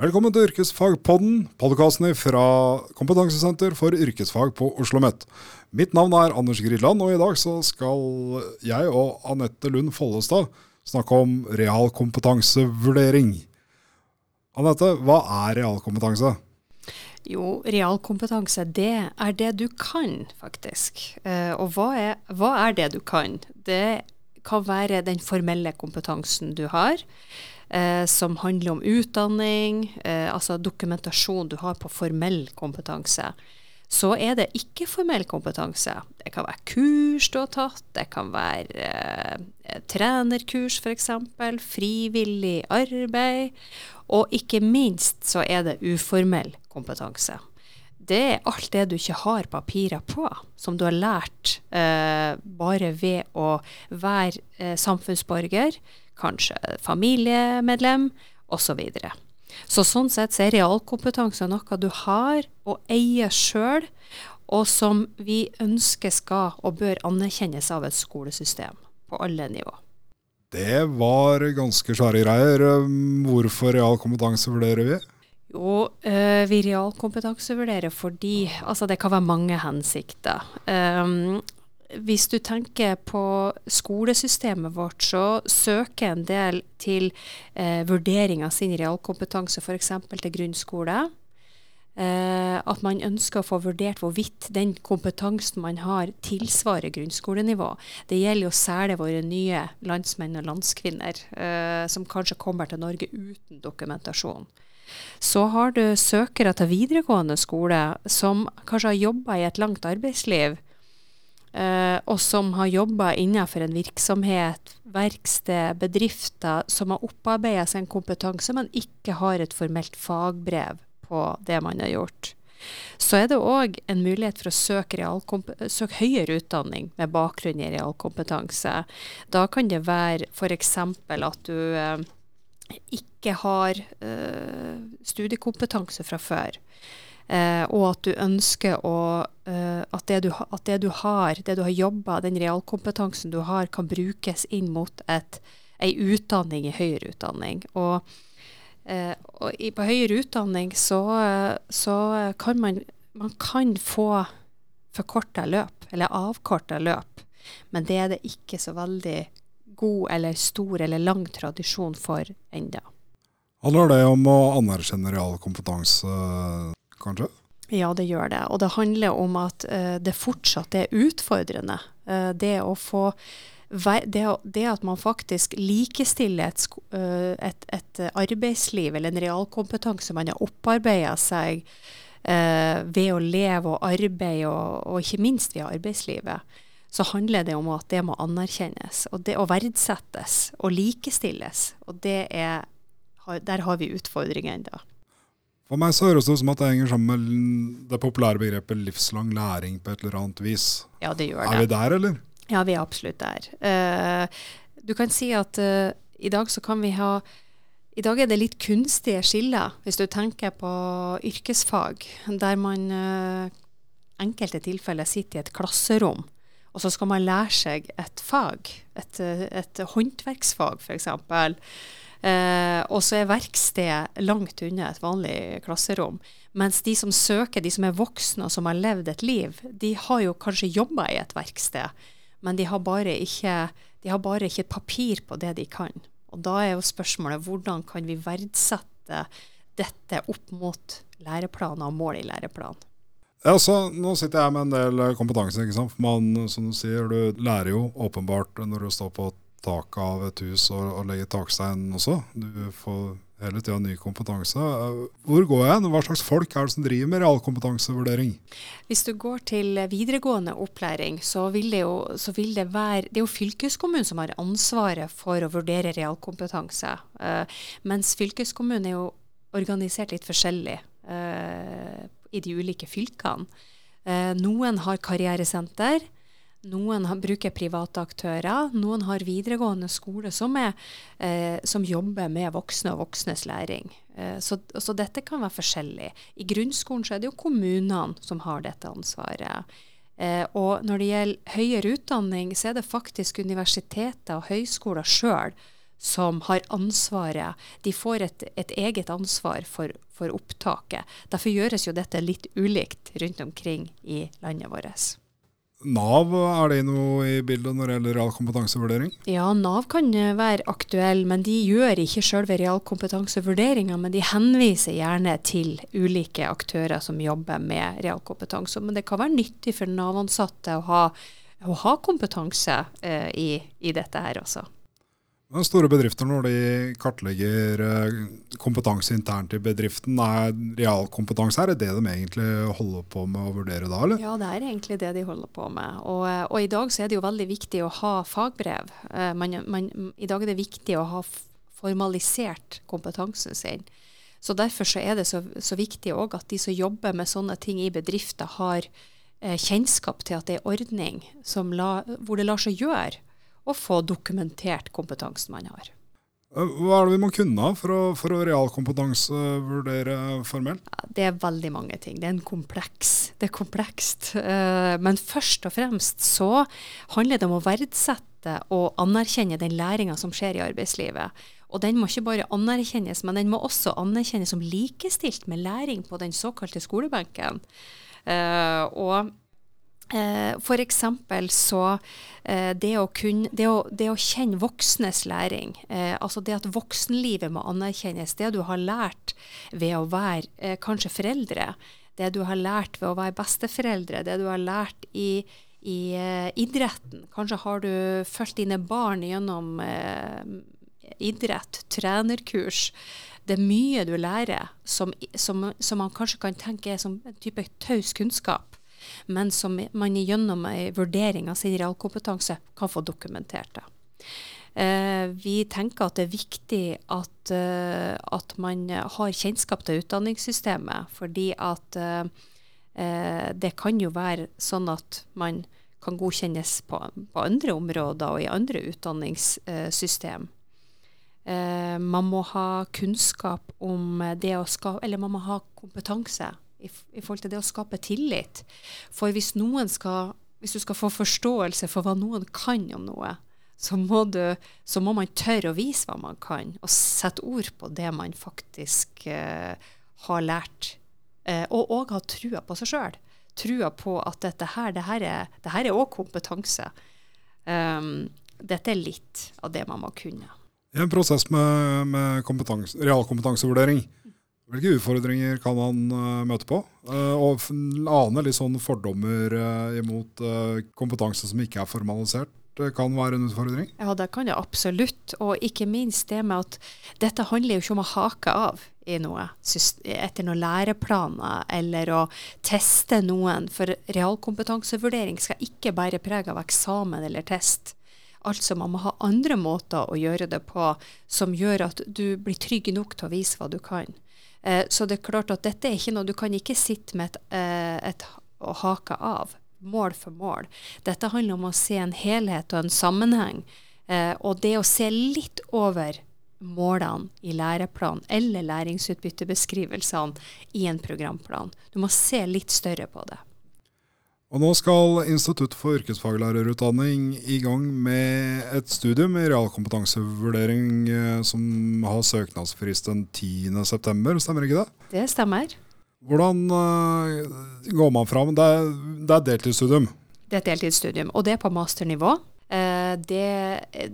Velkommen til Yrkesfagpodden, podkasten fra Kompetansesenter for yrkesfag på Oslo OsloMet. Mitt navn er Anders Gridland, og i dag skal jeg og Anette Lund Follestad snakke om realkompetansevurdering. Anette, hva er realkompetanse? Jo, realkompetanse, det er det du kan, faktisk. Eh, og hva er, hva er det du kan? Det kan være den formelle kompetansen du har eh, som handler om utdanning, eh, altså dokumentasjon du har på formell kompetanse. Så er det ikke-formell kompetanse. Det kan være kurs du har tatt, det kan være eh, trenerkurs f.eks., frivillig arbeid, og ikke minst så er det uformell kompetanse. Det er alt det du ikke har papirer på, som du har lært eh, bare ved å være eh, samfunnsborger, kanskje familiemedlem osv. Så, videre. så sånn sett så er realkompetanse noe du har og eier sjøl, og som vi ønsker skal og bør anerkjennes av et skolesystem på alle nivå. Det var ganske svære greier. Hvorfor realkompetanse vurderer vi? Jo, øh, vi realkompetansevurderer fordi altså det kan være mange hensikter. Um, hvis du tenker på skolesystemet vårt, så søker en del til eh, vurdering av sin realkompetanse f.eks. til grunnskole. Eh, at man ønsker å få vurdert hvorvidt den kompetansen man har, tilsvarer grunnskolenivå. Det gjelder jo særlig våre nye landsmenn og landskvinner, eh, som kanskje kommer til Norge uten dokumentasjon. Så har du søkere til videregående skole som kanskje har jobba i et langt arbeidsliv og som har jobba innenfor en virksomhet, verksted, bedrifter, som har opparbeida seg en kompetanse, men ikke har et formelt fagbrev på det man har gjort. Så er det òg en mulighet for å søke, søke, høyere utdanning med bakgrunn i realkompetanse. Da kan det være f.eks. at du uh, ikke har uh, studiekompetanse fra før. Eh, og at du ønsker å, eh, at, det du, at, det du, har, det du har jobba, den realkompetansen du har, kan brukes inn mot et, ei utdanning i høyere utdanning. Og, eh, og i, på høyere utdanning så, så, kan man, man kan få forkorta løp, eller avkorta løp, men det er det ikke så veldig god eller stor eller lang tradisjon for ennå. Handler det om å anerkjenne realkompetanse kanskje? Ja, det gjør det. Og det handler om at uh, det fortsatt er utfordrende. Uh, det å få det, det, at man faktisk likestiller et, uh, et, et, arbeidsliv eller en realkompetanse man har opparbeida seg ved å leve og arbeide, og, og, ikke minst via arbeidslivet, så handler det om at det må anerkjennes og det å verdsettes og likestilles. Og det er, der har vi utfordringer ennå. For meg så høres det ut som at det henger sammen med det populære begrepet livslang læring på et eller annet vis. Ja, det gjør det. Er vi der, eller? Ja, vi er absolutt der. Uh, du kan si at uh, i dag så kan vi ha I dag er det litt kunstige skiller, hvis du tenker på yrkesfag, der man uh, enkelte tilfeller sitter i et klasserom, og så skal man lære seg et fag, et, et håndverksfag f.eks. Eh, og så er verkstedet langt unna et vanlig klasserom. Mens de som søker, de som er voksne og som har levd et liv, de har jo kanskje jobba i et verksted, men de har, ikke, de har bare ikke papir på det de kan. Og da er jo spørsmålet hvordan kan vi verdsette dette opp mot læreplaner og mål i læreplanen. Ja, så Nå sitter jeg med en del kompetanse. ikke sant? Man, som du sier, du lærer jo åpenbart når du står på taket av et hus og, og legge takstein også. Du får hele tida ny kompetanse. Hvor går jeg? Hva slags folk er det som driver med realkompetansevurdering? Hvis du går til videregående opplæring, så vil det jo, vil det være Det er jo fylkeskommunen som har ansvaret for å vurdere realkompetanse. Uh, mens fylkeskommunen er jo organisert litt forskjellig uh, i de ulike fylkene. Uh, noen har karrieresenter. Noen bruker private aktører, noen har videregående skole som, er, eh, som jobber med voksne og voksnes læring. Eh, så, så, dette kan være forskjellig. I grunnskolen er det jo kommunene som har dette ansvaret. Eh, og når det gjelder høyere utdanning, så er det faktisk universiteter og høyskoler sjøl som har ansvaret. De får et, et eget ansvar for, for, opptaket. Derfor gjøres jo dette litt ulikt rundt omkring i landet vårt. Nav, er det noe i bildet når det gjelder realkompetansevurdering? Ja, Nav kan eh, være aktuell, men de gjør ikke selve realkompetansevurderinga. Men de henviser gjerne til ulike aktører som jobber med realkompetanse. Men det kan være nyttig for Nav-ansatte å å ha kompetanse eh, i, i, dette her også. Store bedrifter, når de kartlegger eh, kompetanse internt i bedriften, er realkompetanse er det det de egentlig holder på med å vurdere da, eller? Ja, det er egentlig det de holder på med. Og, eh, og i dag så er det jo veldig viktig å ha fagbrev. Eh, man, man, I dag er det viktig å ha formalisert kompetansen sin. Så Derfor så er det så, så viktig òg at de som jobber med sånne ting i bedrifter, har kjennskap til at det er ordning la, hvor det lar seg gjøre og få dokumentert kompetansen man har. Eh, hva er det vi må kunne for å, for å realkompetansevurdere formelt? Det er veldig mange ting. Det er en kompleks. Det er komplekst. Eh, men først og fremst så handler det om å verdsette og anerkjenne den læringa som skjer i arbeidslivet. Og den må ikke bare anerkjennes, men den må også anerkjennes som likestilt med læring på den såkalte skolebenken. Uh, og Eh, F.eks. så eh, det å, kunne, det, å, det å, kjenne voksnes læring, eh, altså det at voksenlivet må anerkjennes, det du har lært ved å være eh, kanskje foreldre, det du har lært ved å være besteforeldre, det du har lært i, i eh, idretten. Kanskje har du fulgt dine barn gjennom eh, idrett, trenerkurs. Det er mye du lærer som, som, som man kanskje kan tenke er som en type taus kunnskap men som man gjennom en vurdering av sin realkompetanse kan få dokumentert. det. Eh, vi tenker at det er viktig at, eh, at, man har kjennskap til utdanningssystemet, fordi at eh, det kan jo være sånn at man kan godkjennes på, på andre områder og i andre utdanningssystem. man må ha kunnskap om det å skape Eller man må ha kompetanse i, i, forhold til det å skape tillit. For hvis skal hvis du skal få forståelse for hva noen kan om noe, så må, du, så må man tørre å vise hva man kan, og sette ord på det man faktisk eh, har lært. Eh, og òg ha trua på seg sjøl. Trua på at dette her, det her er, òg kompetanse. Um, dette er litt av det man må kunne. I en prosess med, med realkompetansevurdering, hvilke utfordringer kan han uh, møte på? Uh, og ane litt sånn fordommer uh, imot kompetanse som ikke er formalisert, kan være en utfordring? Ja, det kan det absolutt. Og ikke minst det med at dette handler jo ikke om å hake av i noe etter noen læreplaner eller å teste noen. For realkompetansevurdering skal ikke bære preg av eksamen eller test. Altså man må ha andre måter å gjøre det på som gjør at du blir trygg nok til å vise hva du kan. Eh, så det er klart at dette er ikke noe Du kan ikke sitte med et, eh, et og hake av mål for mål. Dette handler om å se en helhet og en sammenheng. Eh, og det å se litt over målene i læreplan eller læringsutbyttebeskrivelsene i en programplan. Du må se litt større på det. Og nå skal Institutt for yrkesfaglærerutdanning i gang med et studium i realkompetansevurdering eh, som har søknadsfrist den 10.9, stemmer ikke det? Det stemmer. Hvordan uh, går man fram? Det er, det er deltidsstudium? Det er et deltidsstudium, og det er på masternivå. Uh, det,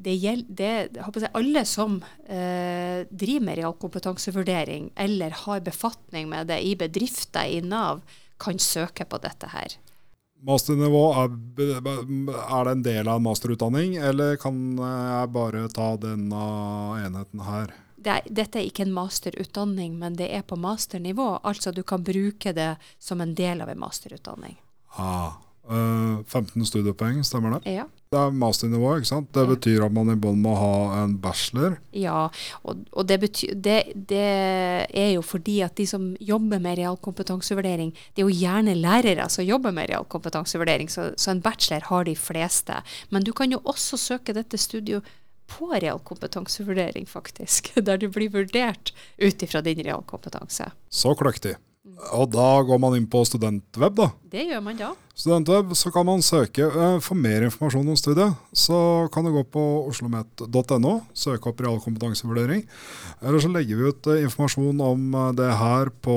det gjelder Alle som eh, driver med realkompetansevurdering eller har befatning med det i bedrifter i Nav, kan søke på dette her. Masternivå, er, er det en del av en masterutdanning, eller kan jeg bare ta denne enheten her? Det er, dette er ikke en masterutdanning, men det er på masternivå. Altså du kan bruke det som en del av en masterutdanning. Ah, 15 eh, studiepoeng, stemmer det? Ja. Det er masternivå, ikke sant? Det betyr at man i bånn må ha en bachelor? Ja, og, og det, betyr, det, det, er jo fordi at de som jobber med realkompetansevurdering, det er jo gjerne lærere som jobber med realkompetansevurdering, så, så en bachelor har de fleste. Men du kan jo også søke dette studiet på realkompetansevurdering, faktisk. Der du blir vurdert ut ifra din realkompetanse. Så kløktig. Og da går man inn på studentweb, da. Det gjør man da. Studentweb, så kan man søke eh, for mer informasjon om studiet. Så kan du gå på oslomet.no, søke opp realkompetansevurdering. Eller så legger vi ut eh, informasjon om eh, det her på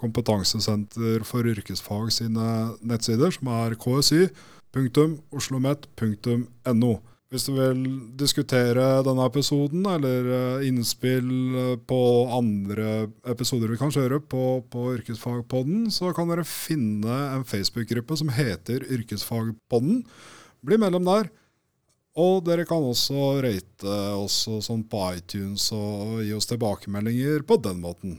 Kompetansesenter for yrkesfag sine nettsider, som er ksy.oslomet.no. Hvis du vil diskutere denne episoden, eller eh, innspill eh, på andre episoder vi kan kjøre på, på Yrkesfagpodden, så kan dere finne en Facebook-gruppe som heter Yrkesfagpodden. Bli medlem der. Og dere kan også rate oss sånn på iTunes og gi oss tilbakemeldinger på den måten.